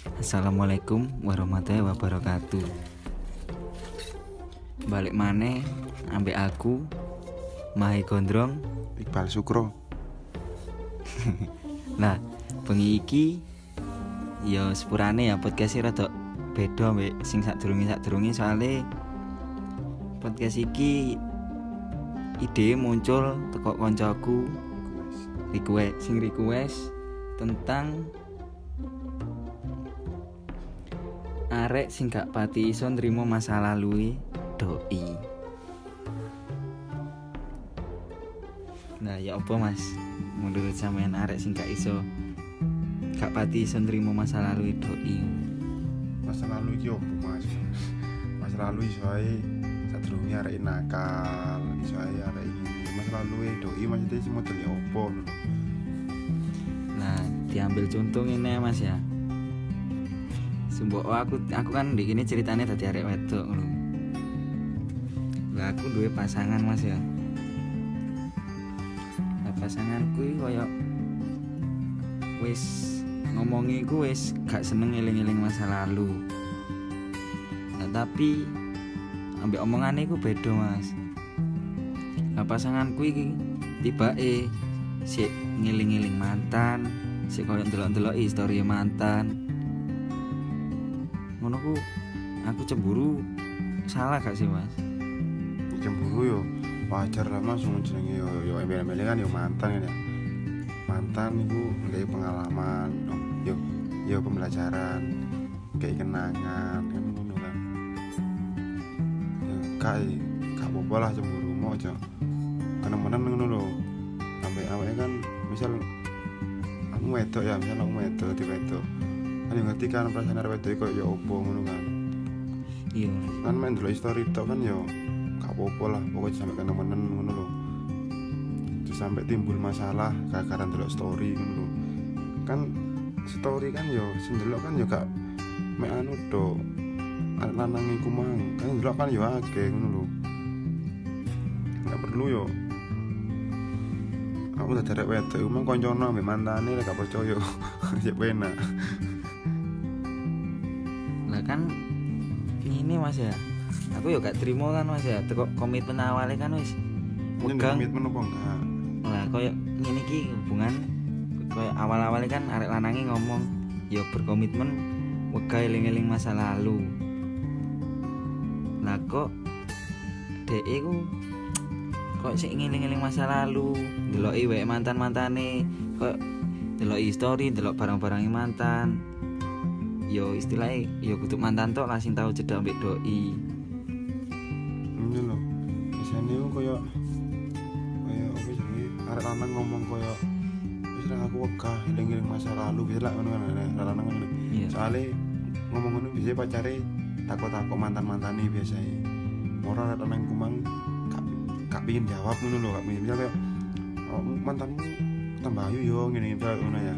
Assalamualaikum warahmatullahi wabarakatuh. Balik maneh ambek aku Mahi Gondrong. Iqbal Sukro. Nah, bengi iki ya sepurane ya podcast iki rada beda mbek sing sadurunge sadurunge soalnya podcast iki ide muncul teko koncoku request sing request tentang arek sing gak pati iso nrimo masa lalu doi. Nah ya apa mas? Menurut sampean arek sing gak iso Gak pati iso nrimo masa lalu doi. Masa lalu iki opo mas? Masa lalu iso ae Sadurunge arek nakal Iso ae arek iki. Masa lalu doi maksudnya sing model opo. Nah diambil contoh ini mas ya Sumpah oh, aku aku kan di ini ceritanya tadi arek wedok. Lah aku duwe pasangan mas ya Lah pasanganku iki koyo wis ngomongi ku wis gak seneng eling-eling masa lalu. Nah, tapi ambek omongane ku beda mas. Lah pasanganku iki tibake sik ngiling-ngiling mantan, sik koyo ndelok-ndelok histori mantan. Ngono ku aku cemburu. Salah gak sih mas? Cemburu yo. Wajar lah mas jenenge yo yo embel-embel kan yo mantan kan ya. Mantan itu kayak pengalaman yo yo pembelajaran kayak kenangan kan ngono kan ya kayak gak apa-apa lah cemburu mau aja. Kenemenan ngono lho. Sampai awalnya kan misal aku wedok ya misal aku wedok di wedok yo ngerti kan perasaan arek wedok kok ya opo ngono kan? Iya. kan main dulu story tok kan yo gak apa-apa lah pokoknya sampai kenemenan ngono lho. Terus sampai timbul masalah gara-gara delok story ngono lho. Kan story kan yo sing delok kan yo gak mek anu do lanang iku mang kan delok kan yo akeh ngono lho. Gak perlu yo. Aku udah derek wedok emang koncono ambek mantane gak percaya. Ya penak kan ini mas ya. Aku yo gak terima kan mas ya. Teko komitmen awalnya kan wis Ini Megang. komitmen apa enggak lah koyo ngene iki hubungan koyo awal-awalnya kan arek lanange ngomong yo berkomitmen wegah eling-eling masa lalu. Lah kok dek iku kok sik ngeling-eling masa lalu, deloki wae mantan-mantane, kok deloki story, delok barang-barang mantan. Yo istilahnya yo kudu mantan tok lah sing tau cedak ambek doi. ini lho. Biasanya itu kaya kaya apa jenenge arek lanang ngomong kaya wis aku wegah eling-eling masa lalu bisa lah ngono kan lanang ngono Iya. soalnya ngomong ngono bisa pacare takut-takut mantan-mantane biasanya. Ora arek lanang kumang gak gak pengin jawab ngono lho gak pengin misal kaya oh, mantanmu tambah ayu yo ngene ngene ngono ya.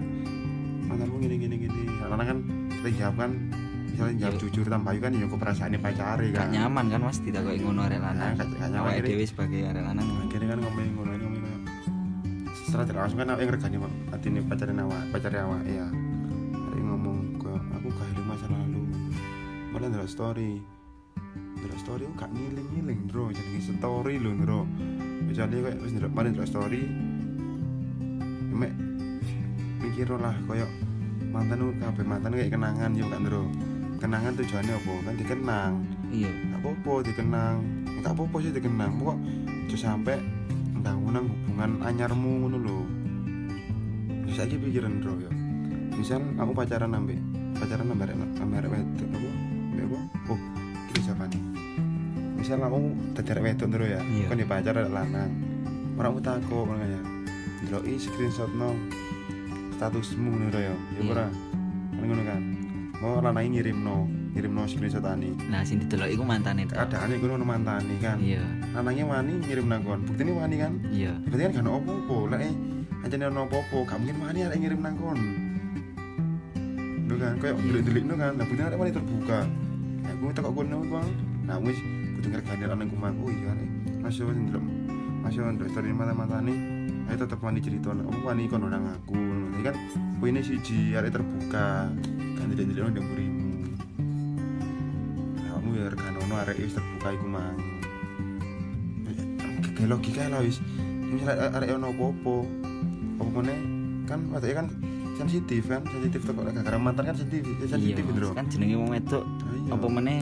Mantanmu ngene ngene. Ngene lanang kan kita jawab kan misalnya jawab Iya. jujur tambah ayu kan ya kok perasaane pacare Gak kan. Nyaman kan mas ditakoki ngono arek Nah, lanang. gak- gak nyaman, Awake dhewe sebagai arek lanang. akhirnya kan ngomongin ngono ini ngomongin setelah tidak langsung kan aku yang ngergani hati ini pacarin awak pacarin awak ya yang ngomong kok aku gak hidup masa lalu? Malah ndelok story. Ndelok story aku gak ngiling ngiling bro jadi story lho bro misalnya kayak wis ndelok mari ndelok story mek mikir lah koyo mantan lu kabeh mantan kayak kenangan yo kan bro kenangan tujuannya apa? Kan dikenang. Iya. gak apa-apa dikenang. Ya, gak apa-apa sih dikenang pokok aja sampai bangunan hubungan anyarmu ngono lho. Terus lagi pikiran bro ya misal aku pacaran ambek pacaran ambek ambek arek wedok apa? Ambek apa? Oh iki siapa nih? Misal aku dadi arek wedok bro ya Iya. kan di pacar arek lanang. Ora aku takut ngono ya ndeloki screenshot no statusmu ngono ya? Ya Iya. ora. Kan ngono kan? Mau lanang ngirim no ngirim no screenshot ani. Nah, sing didelok iku mantane tok. keadaannya gue ono mantani kan. Iya, anaknya wani ngirim nangkon bukti ini wani kan? Iya. berarti kan gak ono opo-opo. Lah eh aja ono opo-opo. Gak mungkin wani ada ngirim nangkon lu kan kayak delik-delik lu kan. Nah bukti ada wani terbuka. Nah gue tak kok gue nunggu nah wis kudu ngergani anak gue oh iya nih masih masih wani story mata-mata nih ayo tetep wani cerita. Oh wani kon orang aku jadi kan poinnya siji ada terbuka. Kan tidak-tidak ndang burimu kamu ya rekan ono arek wis terbuka iku mang. Kayak logika lah wis. Misalnya arek ono apa-apa. Apa meneh? Kan waktu kan sensitif kan? Sensitif tuh kalau gara mantan kan sensitif sensitif Iya, loh kan jenenge wong wedok. Ah, iya. apa meneh?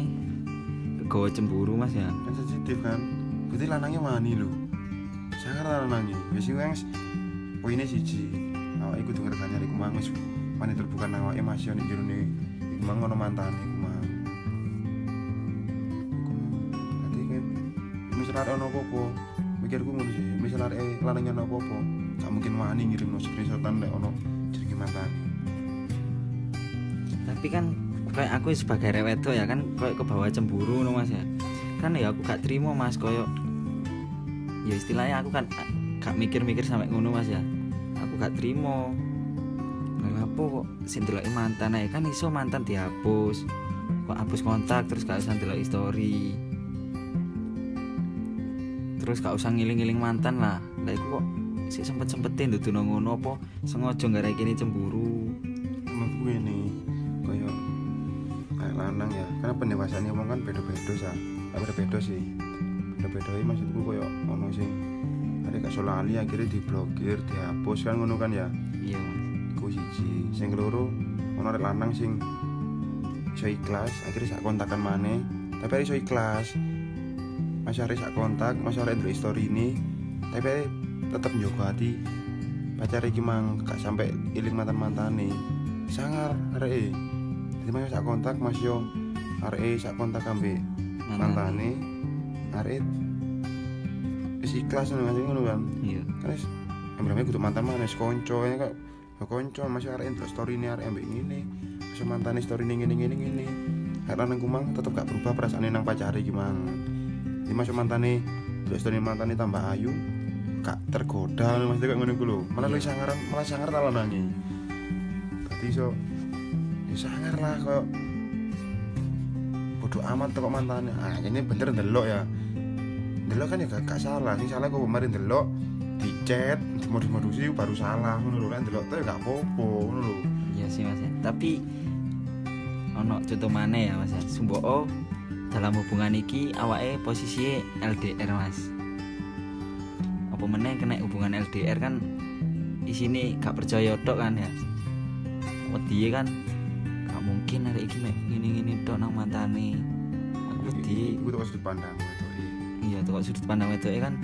Kegawa cemburu Mas ya? Kan sensitif kan? Berarti lanangnya wani lho. Sangat lanangnya. Wis iku yang poinnya siji awake kudu ngerganya iku mang wis wani terbuka nang awake masih nek jero iku mang ono mantane iku mang. Iku mang. Berarti kan misal ada ono apa-apa. Mikirku ngono sih misal ada lanangnya ono apa-apa. Gak mungkin wani ngirim screenshotan nek ono jenenge mantane. Tapi kan kayak aku sebagai rewet wedok ya kan kayak ke bawah cemburu no mas ya. Kan ya aku gak terima mas koyo ya istilahnya aku kan gak mikir-mikir sampai ngono mas ya aku gak terima. Lah kok sing mantan? Ae kan iso mantan dihapus. Kok hapus kontak terus gak usah ndeloki story. Terus gak usah ngiling-ngiling mantan lah. Lah iku kok sih sempet-sempetin dudu ngono apa? Sengaja gara kini cemburu. Menurutku ini koyo kayak lanang ya. Karena pendewasannya omong kan beda-beda tapi beda-beda sih. Beda-beda maksudku koyo ono sing ada gak akhirnya diblokir dihapus kan ngono kan ya? Iya mas. Iku siji. Sing keloro ono arek lanang sing iso ikhlas akhirnya sak kontakan maneh. Tapi iso ikhlas. Masih arek sak kontak masih arek ndelok story ini tapi tetep njogo hati pacar iki mang gak sampai iling mantan mantane sangar arek jadi masih sak kontak masih yo arek e sak kontak ambek mantane arek wis ikhlas ngono kan ngono kan. Iya. Kan wis embrame kudu mantan mana wis konco ya kok. Ya konco masih arek entuk story ini arek ambek ngene. Masih mantane story ini ngene ngene ngene. Karena nang kumang tetep gak berubah perasaan nang pacare iki mang. Ini masih mantane terus story mantane tambah ayu gak tergoda maksudnya kayak ngono lho. Malah Iya. lu sangaran malah sangar tak lanangi. Berarti iso ya sangar lah kok. Bodoh amat kok mantane ah ini bener ndelok ya ndelok kan ya gak, gak salah sing salah kok kemarin ndelok di chat di modus-modusi baru salah. Ngono lho kan ndelok tuh ya gak apa-apa ngono lho. Iya sih mas. Ya. tapi ono contoh mana ya mas. Ya Sumbo dalam hubungan iki awake posisi LDR mas. Apa meneh kena hubungan LDR kan isine gak percaya tok kan ya. Wedi kan gak mungkin hari iki mek ngene-ngene tok nang mantane wedi iku tuh sudut pandang iya tuh kok sudut pandang wedoke kan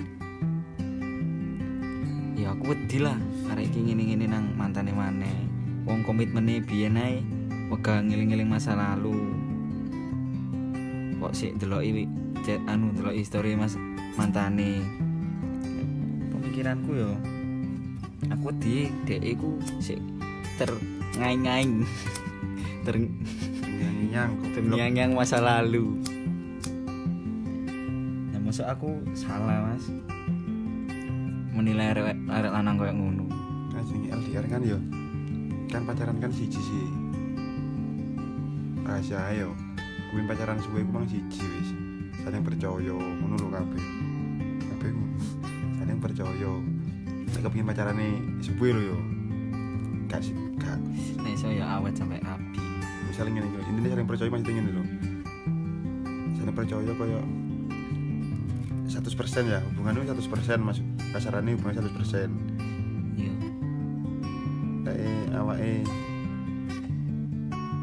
ya aku wedi lah arek iki ngene-ngene nang mantane maneh. Wong komitmene biyen ae wega ngiling-ngiling masa lalu. Kok sik deloki chat anu deloki story mas mantane. Pemikiranku yo aku di dek iku sik terngaing-ngaing ter nyang kok terngiang-ngiang masa lalu masuk aku salah mas. Menilai arek arek lanang kayak ngono. Kan jenenge LDR kan yo kan pacaran kan siji sih. Rahasia ayo kuwi pacaran suwe ku mang siji wis. Saling percaya ngono lho kabeh. Kabeh saling percaya. Nek kepengin pacarane suwe lho yo. Gak sih gak. Nek iso ya awet sampai rapi. Misalnya ngene iki intine saling percaya maksudnya ngene lho. Saling percaya koyo 100% ya hubungan itu 100% mas. Kasarannya hubungan 100% iya. Kayak awake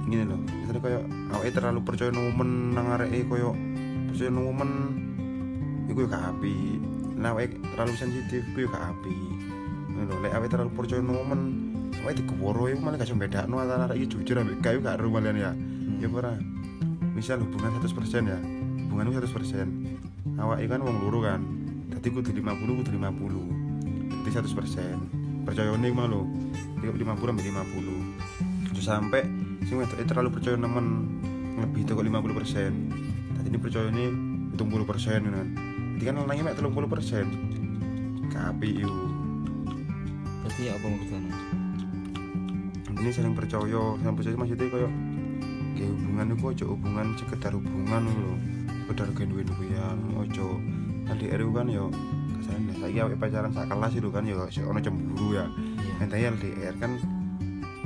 ngene lho misalnya koyo awake terlalu percaya nomen nang areke koyo percaya nomen iku yo gak api. Nah awake terlalu sensitif iku yo gak api. Ngono lho lek awake terlalu percaya nomen awake dikeworo iku malah gak iso bedakno antara arek jujur ambek kayu gak ero ya. Ya apa ora. Misal hubungan 100% ya hubungan itu 100% awake kan wong loro kan. Dadi kudu 50 kudu 50 dadi 100% percayane iku mah lho 50 sampai 50 Terus sampai sing wedok terlalu percaya nemen lebih tuh 50 persen. Tadi ini percaya ini hitung puluh persen kan. Jadi kan lanangnya mek telung puluh persen. Kapi iu berarti apa maksudnya ini saling percaya. Saling percaya maksudnya kayak kayak hubungan itu aja hubungan sekedar hubungan lho sekedar genduen duwean ojo LDR itu kan yo kesannya. Saya awake pacaran sak kelas itu kan yo si ono cemburu ya. Iya. Mentaya LDR kan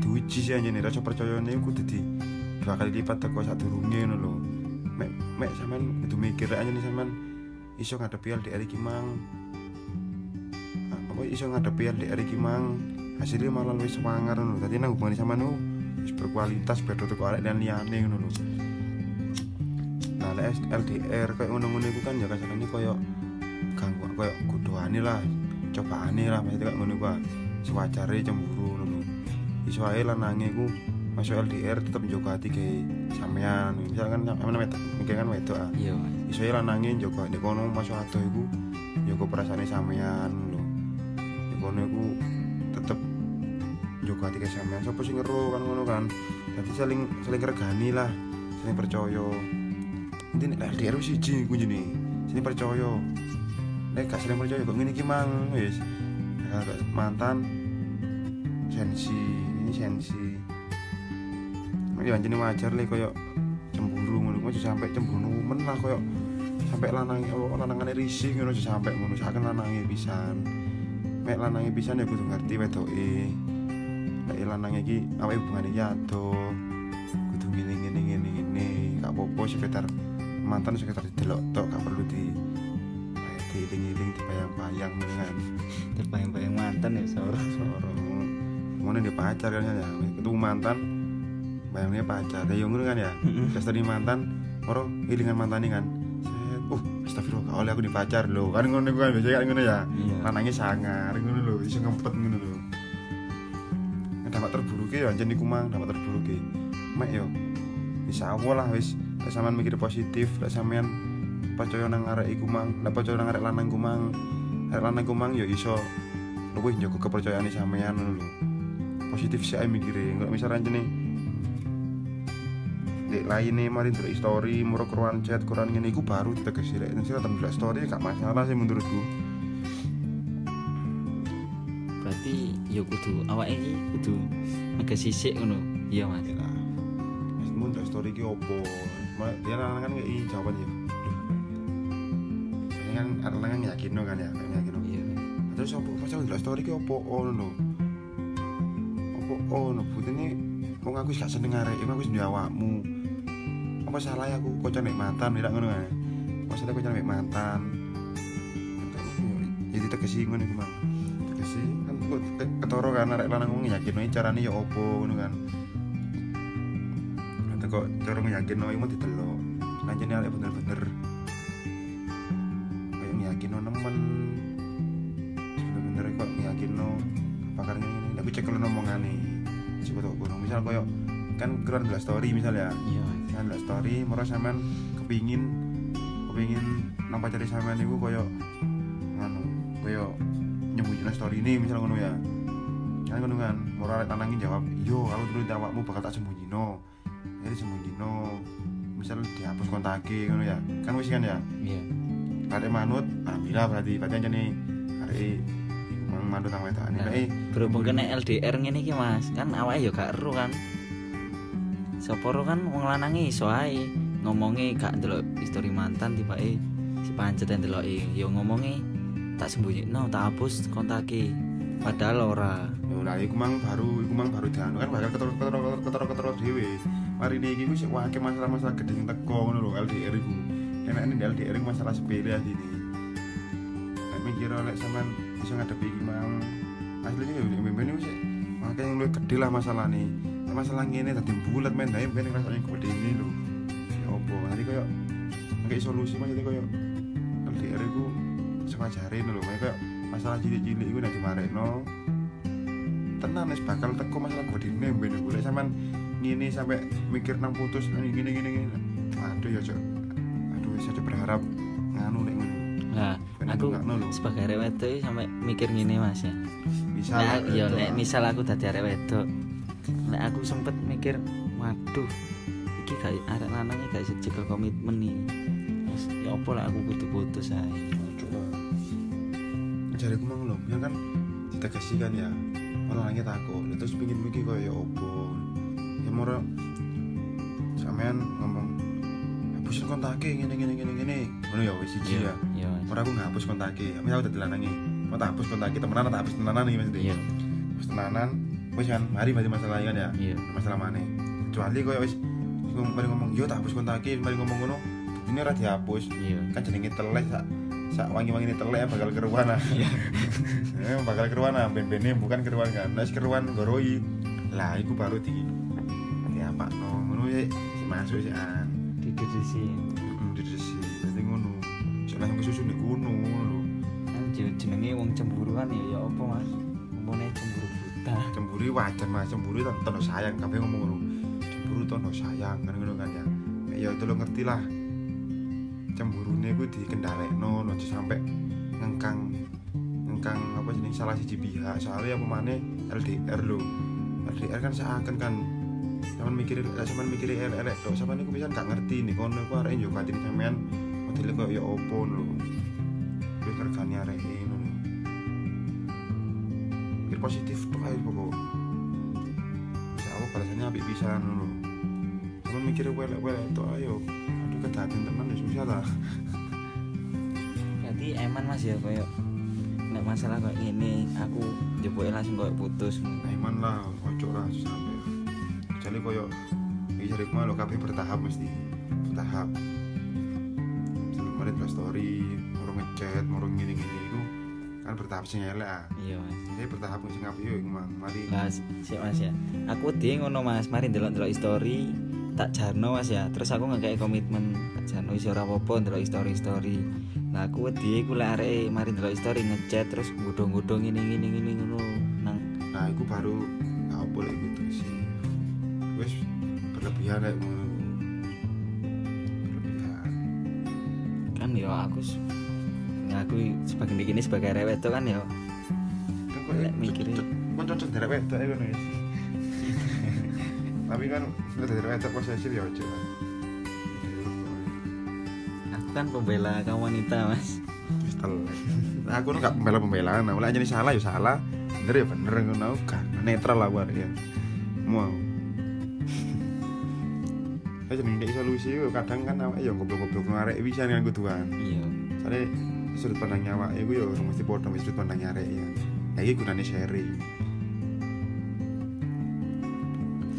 diuji sih anjir nih rasa percaya nih kudu di dua kali lipat teko sadurunge ngono lho. Mek mek sampean kudu mikir aja nih sampean iso ngadepi LDR iki mang. Apa iso ngadepi LDR iki mang? Hasilnya malah lebih semangat ngono dadi nang hubungan sampean nu berkualitas beda teko arek dan liyane ngono lho nah LDR kayak ngono-ngono iku kan ya kasarane koyo ganggu koyo kudoane lah cobaane lah maksudnya kayak ngono iku ah. sewajare cemburu ngono. Iso ae lanange ku masuk LDR tetep njogo hati ke sampean misalkan sampean wedok mungkin kan wedok ah. Iya iso ae lanange njogo nek kono masuk adoh iku njogo perasaane sampean lho nek kono iku tetep njogo hati ke sampean sapa sing ngeru kan ngono kan? Jadi saling saling regani lah saling percaya nek LDR wis siji kunjine saling percaya. Nek gak saling percaya kok ngene iki mang? Wis. Kayak mantan. Sensi. Ini sensi. Ya anjene wajar le koyo cemburu ngono. Kok sampai cemburu men lah koyo sampai lanang oh, lanangane risih ngono aja sampai ngono. Saken lanange pisan. Mek lanange pisan ya kudu ngerti wedoke. Nek lanang iki awake hubungan iki adoh. Kudu ngene ngene ngene ngene gak apa-apa sekitar mantan sekitar didelok tok gak perlu di kayak diiling-iling dibayang-bayang ngono kan terbayang-bayang mantan ya seorang Soro. Ngono dia pacar kan ya. Ketemu mantan bayangnya pacar. Ya ngono kan ya. Pas tadi mantan, moro ilingan mantan kan. Set, uh, astagfirullah, oleh aku di pacar lho. Kan ngono kan biasa kan ngono ya. Iya. Lanangnya sangar ngono lho, iso ngempet ngono lho. Nah, dampak terburuk ya anjen iku mang, dampak terburuk Mek yo. Bisa Allah lah wis lek sampean mikir positif, lek sampean percaya nang arek iku mang, lek percaya nang arek lanang ku mang, arek lanang ku mang yo iso. Luwih njaga kepercayaan sampean lho. Positif sih ae mikire, enggak misalnya anjene Dek lainnya mari ndelok story, muro keruan chat, keruan ngene iku baru ditegesi lek nek sira ndelok story gak masalah sih menurutku. berarti ya kudu awake iki kudu mega sisik ngono. Iya mas Ya ndelok story iki opo? Dia lanang kan kayak jawaban ya. Ini kan lanang yakin no kan ya, kayak yakin no. iya Terus opo pas aku ndelok story iki opo ono no. Opo ono butine wong aku wis gak seneng arek, aku wis duwe awakmu. Apa salah aku kocok nek mantan tidak ngono kan. Masalah kocok nek mantan. Jadi tegesi ngono iku Mang. Tegesi kan kok ketoro kan arek lanang wong yakin no carane ya opo ngono kan. Kok cara yakin no mau didelok. Lanjane arek bener-bener kayak yakin no nemen. Bener-bener kok yakin no bakar ini aku cek kalau ngomongane coba tau kono misal koyo kan keluar di story misal ya. Iya. Kan di story moro sampean kepingin kepingin nang pacare sampean iku koyo nganu koyo nyembunyi story ini misal ngono ya. Kan ngono kan moro arek lanangi jawab yo aku terus awakmu bakal tak sembunyi jadi sembunyi misal dihapus kontake ngono ya kan wis kan ya iya arek manut alhamdulillah berarti berarti aja nih arek mang manut nang wedok Nah, berhubung kena LDR ngene iki mas kan awake ya gak ero kan Soporo kan wong lanange iso ae ngomongi gak ndelok histori mantan tibake si pancet ndeloki ya ngomongi tak sembunyi no tak hapus kontake padahal ora yo lah iku mang baru iku mang baru dianu kan bakal ketoro ketoro ketoro ketoro dhewe mari ini iki wis wah masalah-masalah gede sing teko ngono lho LDR iku. Enak ini LDR masalah sepele asli nek mikir oleh sampean bisa ngadepi iki mang aslinya yo mbene wis makanya yang luwih gede lah masalah nih masalah ngene dadi bulat men. Dae ben rasane gede ini lho. Ya opo nanti koyo nggak solusi jadi koyo LDR iku sewajare lho. Koyo masalah cilik-cilik iku nek dimarekno tenan wis bakal teko masalah gedene ben iku lek sampean ngene sampai mikir nang putus ngene gini gini gini. Aduh ya cok. Aduh wis aja berharap nganu ngono. Nah Ben aku sebagai arek wedok iki sampe mikir ngene mas ya. Bisa Nah, ya nek misal aku dadi arek wedok nek aku sempet mikir waduh iki gak arek lanangnya gak iso jaga komitmen nih Terus, ya apa lah aku kudu putus ae. Coba. Cari aku mang lho yang kan? Ditegesi kan ya orang langit takut terus pingin mikir ya opo ya moro. Sampean ngomong hapusin kontake ngene ngene ngene ngene. Ngono ya wis siji ya. iya ora aku ngapus kontake misal aku dadi lanange mau tak hapus kontake temenan tak hapus tenanan iki maksudnya. Iya. Wis tenanan wis kan mari berarti masalah kan ya. Iya. Masalah mana kecuali kau wis ngomong mari ngomong yo tak hapus kontake mari ngomong ngono ini ora dihapus. Iya. Kan jenenge telek sak sak wangi-wangi ini telek bakal keruan. Ah bakal keruan ah ben-bene bukan keruan kan nek keruan goroi lah iku baru di no ngono ya si masuk si an didedesi mm di sisi jadi ngono. Soalnya kesusu di gunung ngono lho. Kan jenenge wong cemburu kan ya ya apa mas? Ngomongnya cemburu buta. Cemburu wajar mas. Cemburu itu tono sayang kabeh ngomong ngono. Cemburu tono sayang kan ngono kan ya. Ya itu lo ngerti lah. Cemburune ku dikendalekno aja sampe ngengkang ngengkang apa jeneng salah siji pihak. Soalnya apa maneh LDR lho. LDR kan seakan kan Sampeyan mikir lek sampeyan mikir elek-elek tok sampeyan iku pisan gak ngerti nih kono iku arek yo katine sampean modele kok ya opo lho. Wis regane arek ngono lho. Pikir positif tok ae pokok bisa apa balasannya apik pisan ngono sampeyan mikir elek-elek tok ayo aduh kedaten tenan ya susah lah berarti eman mas ya koyo nek masalah kayak gini aku jebuknya langsung koyo putus. Iman lah, ojo lah sampai kecuali koyo iki jare malu kabeh bertahap mesti. Bertahap. Misalnya kemarin terus story mau ngechat mau ngene ngene itu kan bertahap sing elek ah. Iya mas. Saya bertahap sing apik yo iku mang mari. Lah, sik mas ya. Aku dia ngono mas, mari delok-delok story tak jarno mas ya. Terus aku nggak kayak komitmen tak jarno isi ora apa-apa delok story story. Nah aku dia aku lek arek mari delok story ngechat terus gudung-gudung ini ini ini ngono nang nah iku baru gak boleh gitu sih kayak ngono berlebihan kan ya aku ya aku sebagai begini sebagai rewet tuh kan ya. Kan kok Lek mikirnya. kan cocok derek wedok iku wis tapi kan derek wedok posesif ya ojo lah aku kan pembela kaum wanita mas. Nah, aku nu gak pembela pembelaan. Nah mulai jadi salah ya salah. Bener ya bener ngono. Aku gak netral lah war ya. Mau saya jadi kayak solusi yo kadang kan awake yo goblok-goblok ngarek bisa kan kuduan Iya. soalnya sudut pandang nyawa iku yo mesti padha mesti sudut pandang arek ya. Ya iki gunane sharing.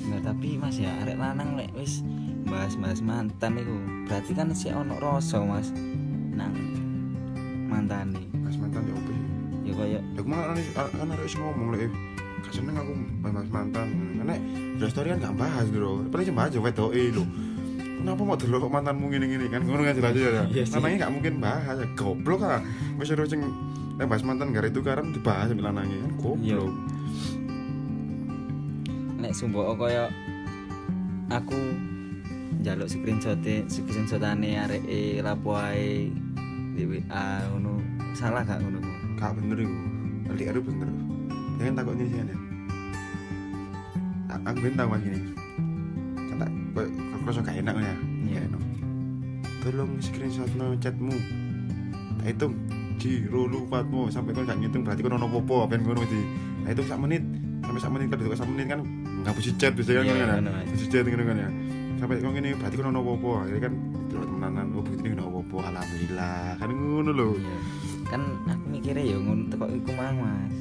Nggak tapi mas ya arek lanang lek wis bahas-bahas mantan itu berarti kan si ono rasa mas nang mantan nih mas mantan ya opo sih? Ya koyo ya aku malah kan kan harus ngomong lek gak seneng aku bahas mantan. Karena story kan gak bahas bro. Paling cuma bahas wedok eh lho. Kenapa mau delok kok mantanmu gini-gini kan? Ngono kan jelas ya? Iya lanangnya gak mungkin bahas. Ya goblok ah. Harus sing nek bahas mantan gara itu karam dibahas sambil lanangnya kan? Iya. goblok. Nek sumbo koyo aku njaluk screenshot screenshotane arek e lapo ae di WA ngono. Salah gak ngono? Gak bener iku. Itu bener kan takutnya sih kan ya A- aku tau mas gini. Kan tak kok kerasa gak enak ya. Iya. Enak. tolong screenshot no chatmu. Tak hitung ji rulu sampai kau gak ngitung berarti kau nono popo ben ngono di tak hitung sak menit. Sampai sak menit lebih sak menit kan nggak bisa chat bisa kan Iya, kan ya? bener, Mas. bisa chat gitu kan ya. Sampai kau gini berarti kau nono popo akhirnya kan terus temenanan oh ini nono popo alhamdulillah. Kan ngono loh. Iya. Kan aku mikirnya ya ngono teko iku mang mas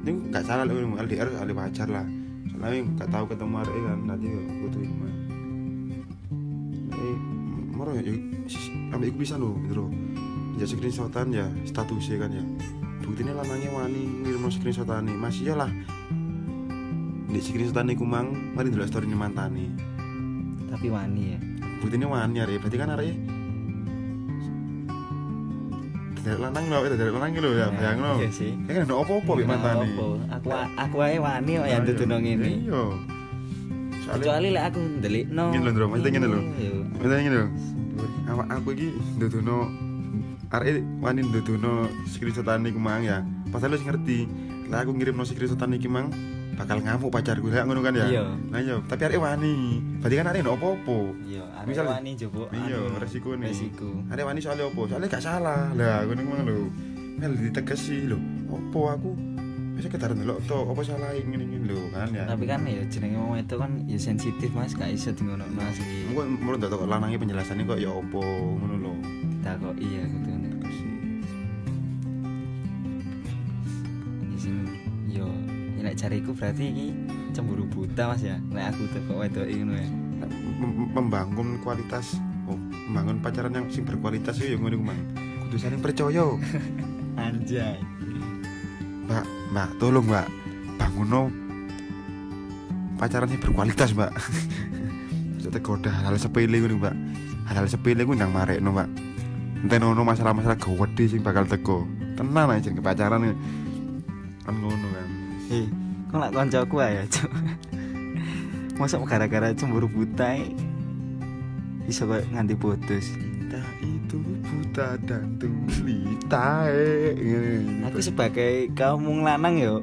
ini gak salah loh LDR kali pacar lah. Soalnya gak tahu ketemu hari kan. Nanti butuh iman eh moro ya ambil iku bisa loh gitu loh. Ya screenshotan ya statusnya kan ya. Buktinya lanangnya wani ngirim screenshotan nih masih ya lah. Di screenshotan iku mang mari dulu story ini. Mantani tapi wani ya. Buktinya wani ya berarti kan hari dari lanang loh dari lanang loh ya bayang loh iya sih ya kan apa-apa bi mantani Apa? aku aku ae wani kok yang dudu nang ngene Iya. Kecuali lek aku ndelikno Ngene lho, Ndro, maksudnya ngene lho. Iya. Maksudnya ngene lho. Awak aku iki nduduno arek wani nduduno screenshotan iku mang ya. Padahal wis ngerti. Lah aku ngirimno screenshotan iki mang bakal ngamuk pacarku lek ngono kan ya. Iya. Nah iya, tapi arek wani. Berarti kan arek apa-apa. iya arek wani jopo Iya, anu, resiko nih. resiko Arek wani soalnya apa? Soalnya gak salah. Lah ngono mang lho. Mel ditegesi lho. Apa aku bisa ketar ndelok to, apa salah ngene-ngene lho kan ya. tapi kan ya jenenge wong itu kan ya sensitif mas gak iso di ngono mas iki Mungkin menurut tak lanangnya penjelasannya kok ya opo ngono lho. takok iya gitu ya cariku berarti iki cemburu buta mas ya? Nek aku teko wedok iki ngono ya? Membangun kualitas. Oh, membangun pacaran yang sing berkualitas yo ngono iku mang. Kudu saling percaya. Anjay. Mbak mbak tolong mbak. Bangun pacaran yang berkualitas mbak. Bisa tergoda hal sepele ngono mbak. Hal-hal sepele gue nang marek no mbak. Enten ono masalah-masalah gede sing bakal teko tenang aja ke pacaran kan ngono kan eh kok lak koncoku ya cuk? Masa gara-gara cemburu buta iso kok nganti putus. Kita itu buta dan tulita eh. aku sebagai kaum lanang yo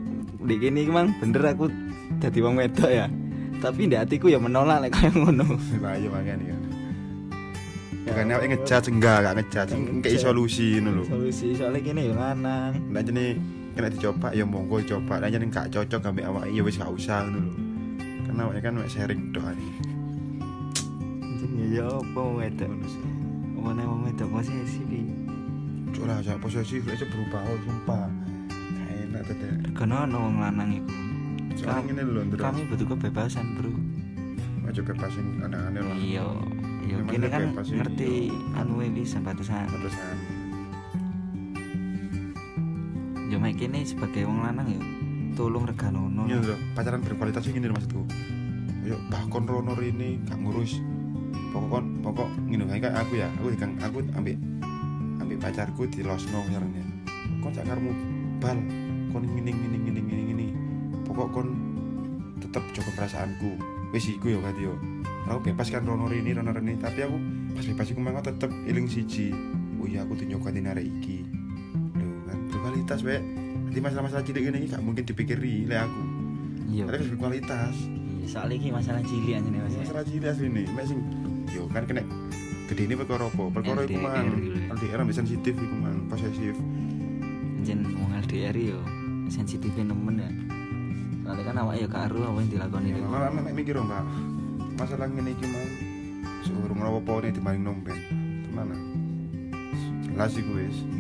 di kini emang bener aku jadi wong wedok ya. Tapi di hatiku ya menolak lek kayak ngono. Nah iya makanya kan bukannya awake ngejudge enggak enggak ngejudge. Kayak solusi ngono lho. Solusi soalnya gini yo lanang. Nah jadi kena dicoba ya monggo coba. Nah jadi gak cocok ambek awake ya wis gak usah ngono lho. Karena awake kan wis sharing ani Anjing ya apa wedok? Omone wong wedok posisi pi cuk lah jangan posesif aja berubah oh sumpah. Gak enak tadi Regono ono wong lanang iku. Soalnya ini lho kami butuh kebebasan bro. Aja bebasin aneh-aneh lah. Iya iya. Kini kan ngerti iya. anu ini batasan batasan yo mek kene sebagai wong lanang yo tolong reganono Iya lho, pacaran berkualitas gini lho maksudku. Ayo bahkan rono ini gak ngurus. Pokok kon pokok ngene kayak aku ya, aku dikang aku ambek ambek pacarku di losno misalnya. Kon cak karmu bal, kon ngene ngene ngene ngene ngene. Pokok kon tetep jaga perasaanku. Wis iku yo kati yo. Aku bebas kan rono ini rono ini, tapi aku pas bebas iku mangko tetep eling siji. Oh iya aku dinyokati narek iki. Berkualitas wek. Nanti masalah-masalah cilik ini gak mungkin dipikiri oleh aku. iya Tapi harus berkualitas. iya soalnya ini masalah cilik aja nih mas Masalah cilik asli ini, mek sing yo kan kena gede ini perkara apa? Perkara gitu ya. LDR ambek sensitif iku mang, posesif. jen wong LDR yo sensitifnya nemen ya soalnya kan awak ya karo apa yang dilakoni Ya, itu Malah mek mikir Pak. Masalah ngene iki mang seurung apa nih dibanding nomben. Ah. Jelas wakil lah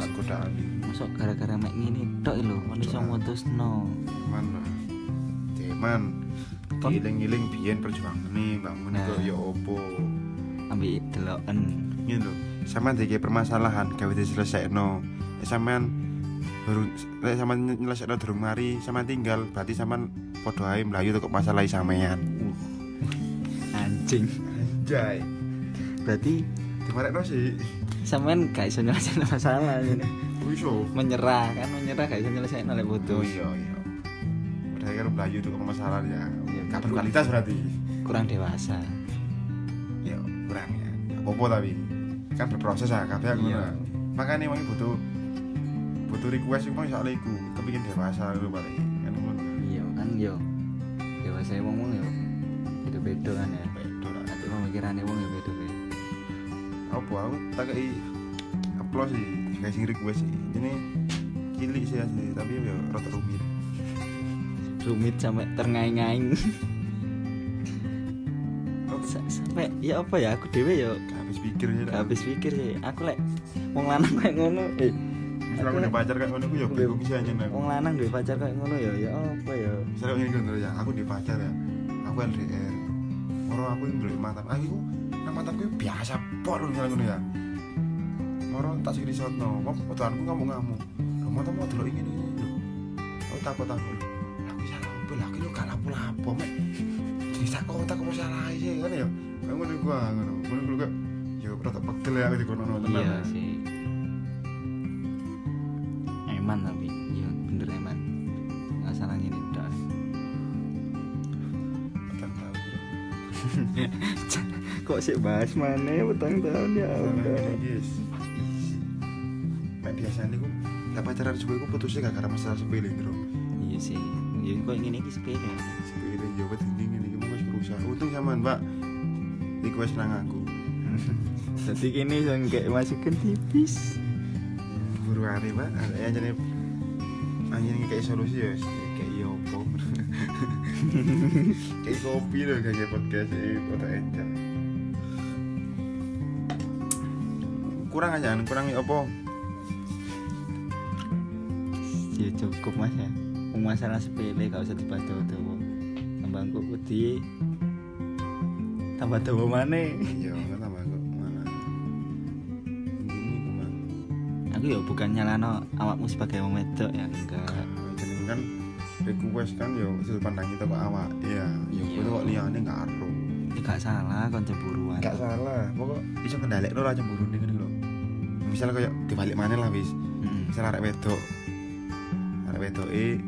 godaan-godaan masuk gara-gara mek ngene tok lho kon iso mutusno Mana? Teman. Kon- Giling-giling biyen perjuangane bangun Nah. kok ya opo. ambil deloken Ini lho, sampean dike permasalahan gawe diselesaikno. Ya sampean baru lek sampean nyelesaikno durung mari, sampean tinggal, berarti sampean padha ae mlayu kok masalah sampean. anjing Anjay. berarti Dimarekno sih. Sampean gak iso nyelesain masalah ini Iso. menyerah kan menyerah gak iso nyelesain oleh Oh putus iya iya. Padahal kan mlayu tuh masalah ya. Iya, Gak berkualitas berarti. kurang dewasa Ya, kurang ya. Apa-apa tapi kan berproses ah kabeh aku. Iya. Iya. Makanya emang butuh butuh request iku soal iku, kepengin dewasa lho balik. Kan ngono. iya kan yo dewasa wong wong yo beda-beda kan ya Bedo lah. nanti pemikirannya wong ya beda-beda apa aku tak kayak upload sih kayak sing request sih. Ini cilik sih asli tapi ya rada rumit. Rumit sampai terngaing-ngaing sampai ya apa ya aku dewe yo gak habis pikir sih gak habis pikir sih. Aku lek wong lanang kayak ngono eh misalnya aku udah pacar kayak ngono aku ya bingung sih aja aku wong lanang duwe pacar kayak ngono ya ya apa ya misalnya ini kan ya aku di pacar ya. Aku LDR orang aku yang dulu mantan aku itu nang mantanku biasa pol misalnya ngono ya. Orang tak sih risot no kok fotoanku ngamuk ngamuk lo mau dulu ini ini lo aku takut takut aku salah apa? Lah aku gak lapo lapo mek. Jadi sak kota aku salah sih kan ya. Ngono gua ngono. Ngono gua ya rada pegel ya aku di kono tenan iya sih. Eman tapi kok sih bahas mana petang tahun ya ini, guys mek biasanya aku lah pacaran juga aku putusnya gak karena masalah sepele bro. Iya sih. Ya kok ini iki sepele? Sepele jawab dinding ini kamu masih berusaha. Untung samaan pak request nang aku. Jadi kini yang kayak masukin tipis. Buru hari pak ada yang jadi anjing kayak solusi ya kayak iya opo kayak kopi loh kayak podcast ini foto encer kurang aja kurang apa? Ya cukup mas ya. Masalah sepele gak usah dibahas tuh tambangku wedi. Tambah dawa maneh. Iya kan tambah kok mana ini ku mang aku ya bukan nyalano awakmu sebagai wong wedok ya enggak. Jeneng kan request kan yo sudut pandang itu kok awak iya. Yo Iya. kudu kok liyane gak aro ya gak salah kon cemburuan gak salah. Pokok iso kendalekno lah cemburu ning ngene lho misal koyo dibalik maneh lah wis. Mm, misal arek wedok. Arek wedok e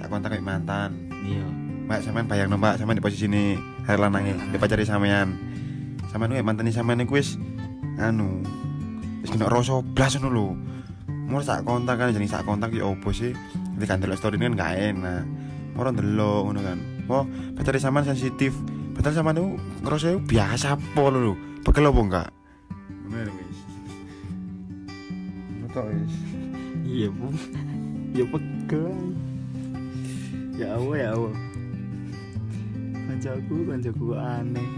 sak kontak kayak mantan. Iya. Mbak sampean bayang mbak sampean di posisi ini hari lanange di pacari sampean. Sampean kuwi mantan sampean iku wis anu wis kena rasa blas ngono lho. Mur sak kontak kan jeneng sak kontak ya opo sih? Nanti kan delok story ini kan gak enak. Mur ndelok ngono kan. Oh pacari sampean sensitif. Padahal sampean itu ngerasa biasa apa lho? Pegel apa enggak? Bener wis Wis iya bu ya pegel ya Allah ya Allah kancaku kancaku aneh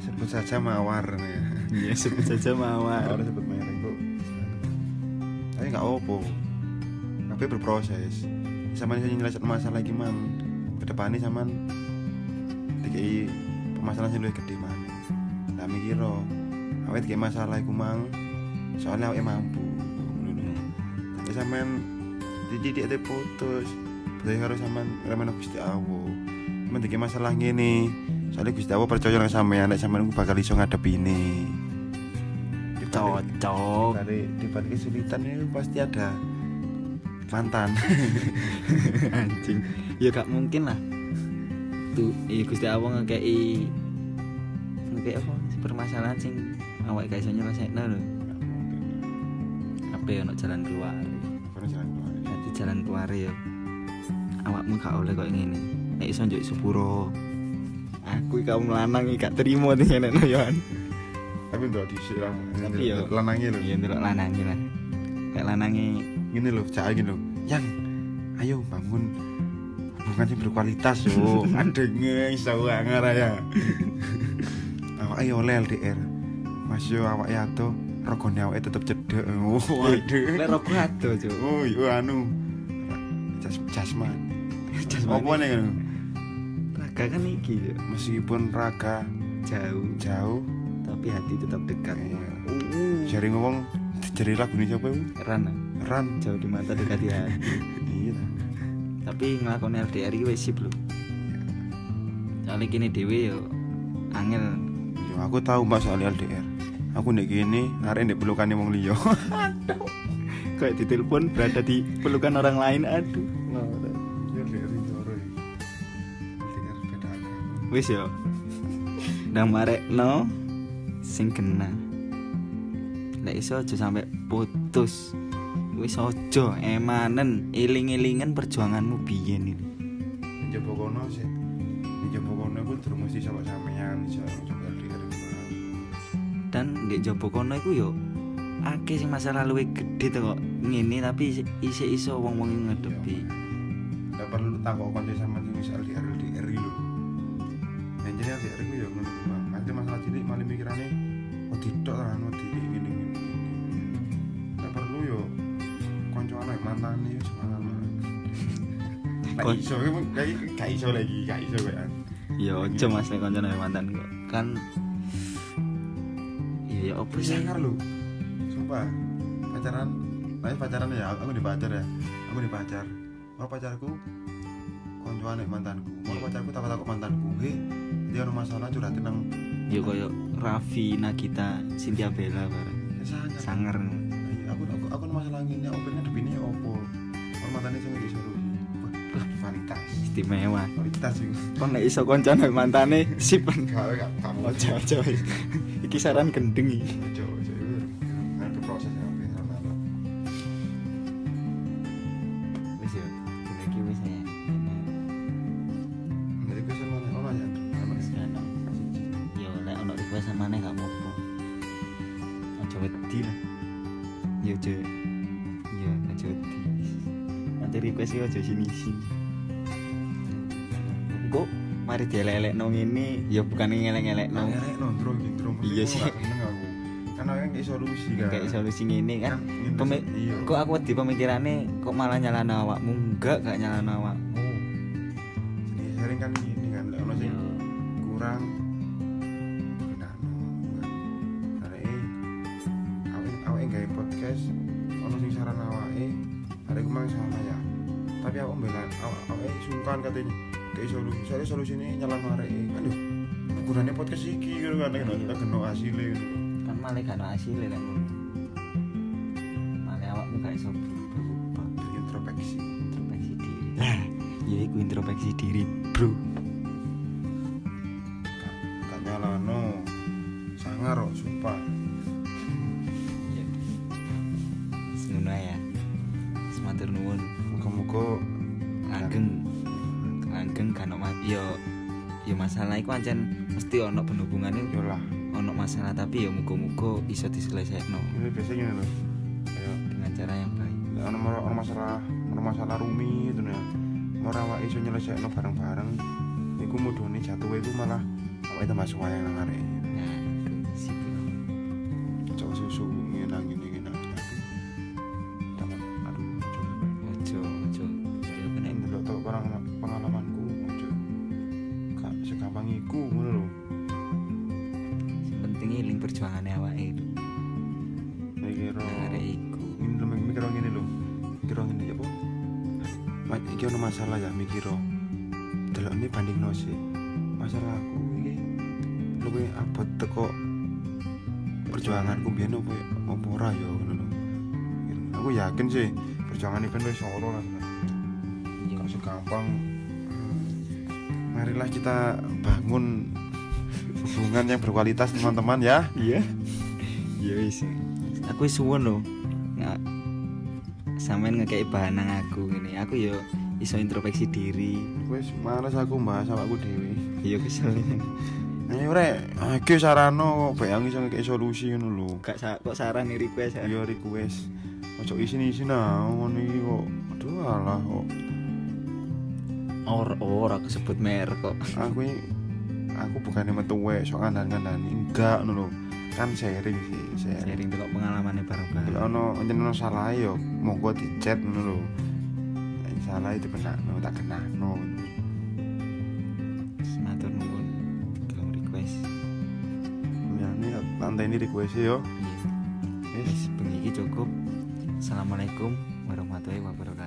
Sebut saja mawar nih iya sebut saja mawar Orang sebut merek kok. Tapi nggak opo. Tapi berproses. Sama ini nyelesain masalah lagi mang. Ke depannya sama dikai permasalahan sing luwih gede mana. Lah mikir awet kayak masalah iku mang. Soalnya awake mampu. Tapi sampean dididik ate putus. Berarti harus sampean remen Gusti Allah. Sampean dikai masalah ngene. Soalnya Gusti Allah percaya nang sampean nek sampean iku bakal iso ngadepine. cocok dari di balik kesulitan itu pasti ada mantan anjing ya gak mungkin lah tuh iya Gusti Allah ngekei ngekei apa permasalahan sing awak gak iso nyelesaikno lho. Apa ya ono jalan keluar? Jalan keluar. Dadi jalan keluar ya. Awakmu gak oleh kok ngene. Nek iso njuk sepuro. Aku iki kaum lanang iki gak terima nih nek noyoan tapi udah diisi lah Tapi yo- lanangnya loh iya ndelok lanange lah. Kayak lanange. Gini loh cak gini loh yang ayo bangun. Hubungan yang berkualitas yo. Adenge iso anger ya. Awak ayo oleh LDR mas yo awak ya tuh rogone awake tetep cedek waduh. Lek rokok ado cuk. Oh iya anu. Jas jasman apa nih kan raga kan iki cuk. Meskipun raga jauh. jauh. Tapi hati tetap dekat. Iya. uh jari ngomong jari lagu ini siapa itu ah. ran. Jauh di mata dekat di hati. Iya tapi ngelakoni LDR iki wis sip lho soalnya kini dewe yo angel. Yo, aku tahu mbak soal LDR aku nek gini hari ini pelukannya wong liya. Kayak ditelepon berada di pelukan orang lain aduh. Agama wis yo. Ndang marek no sing kena. Lek iso aja sampai putus. Wis ojo emanen iling-ilingen perjuanganmu biyen ini. Njaba kono sih. Njaba kono aku terus mesti sama sampean iso dan di jopo kono iku yo akeh sing masa lalu gede tuh kok ngene tapi isi- isi iso wong-wong yang ngadepi Gak perlu takut konco sama sing wis LDR LDR lho. Yang jadi LDR itu ya ngono ku, Bang. nanti masalah cilik malah mikirane oh tidak lah anu di gini gini gak perlu yo. Konco anak mantan yo semangat Kon- iso kayak iso lagi, gak iso kayak ya ojo mas nek kanca mantan kok. Kan ya opo sih sangar lu. Sumpah. Pacaran. Nah pacaran ya Aku di pacar ya. Aku di pacar. Mau pacarku? Koncoan mantanku. Mau pacarku takut-takut mantanku Hei Dia ada masalah curhatin nang ya koyo Raffi Nagita Cynthia Bella bareng. Ya sangar. Sanger Iya, Aku aku aku masalah ini Aku pengen debini ya opo Kalau mantannya nggak disuruh Kualitas. Istimewa. Kualitas sih. Kok nek iso kanca nek mantane sip. Kalau gak kamu ojo ojo iki saran gendeng iki ya ya iki ya. Aja ya, aja wedi lah. Yo aja wedi. Nanti request yo aja sini sini kok mari dielek-elek nong ini ya bukan ngelek-ngelek nong ngerek nondro gitu Iya sih. karena kan kayak solusi kan kayak solusi ini kan. ngene Pemi- sih, iya kok aku di pemikirannya kok malah nyalano awakmu? Enggak gak nyalano awakmu soalnya solusi ini nyalan arek aduh ukurannya podcast iki gitu kan kita kita kena hasilnya gitu. Kan malah hasilnya lah ngono. malah awakmu gak iso berubah introspeksi. introspeksi diri. Lah ya iku introspeksi diri bro. Gak nyalano. Sangar kok sumpah. Iya ngono ya. Sematur nuwun. Muga-muga langgeng langgeng kan ono ma- yo yo masalah. Iku ancen mesti ono penhubungannya yo lah ono masalah tapi ya muga-muga iso diselesaikan. Ini biasanya gini loh kayak dengan cara yang baik. Ono ono masalah ono masalah rumit itu ya ora awake iso nyelesaikno bareng-bareng. Iku mudune jatuh iku malah awake tambah suwayang nang arek gak segampang marilah kita bangun hubungan yang berkualitas teman-teman ya. Iya. Iya wis. Aku suwun lho. Nggak sampean ngekei bahan nang aku ini aku yo iso introspeksi diri. Wis males aku mbahas awakku dhewe. Iya kesel Ayo rek, iki sarano kok bayang iso ngekek solusi ngono lho. gak sa kok saran request ya? Iya request. Ojo isin-isin ah ngono iki kok. Aduh alah kok. Or or aku sebut merek kok Aku aku bukannya metu wek sok ngandani enggak ngono. Kan sharing sih, sharing. sharing tuh pengalamannya bareng-bareng Kalau ono nyen ono salah yo monggo di-chat ngono lho. Nek salah itu benakno tak kenakno. matur nuwun gelem request Ya ini lantai ini request yo. wis bengi iki cukup assalamualaikum warahmatullahi wabarakatuh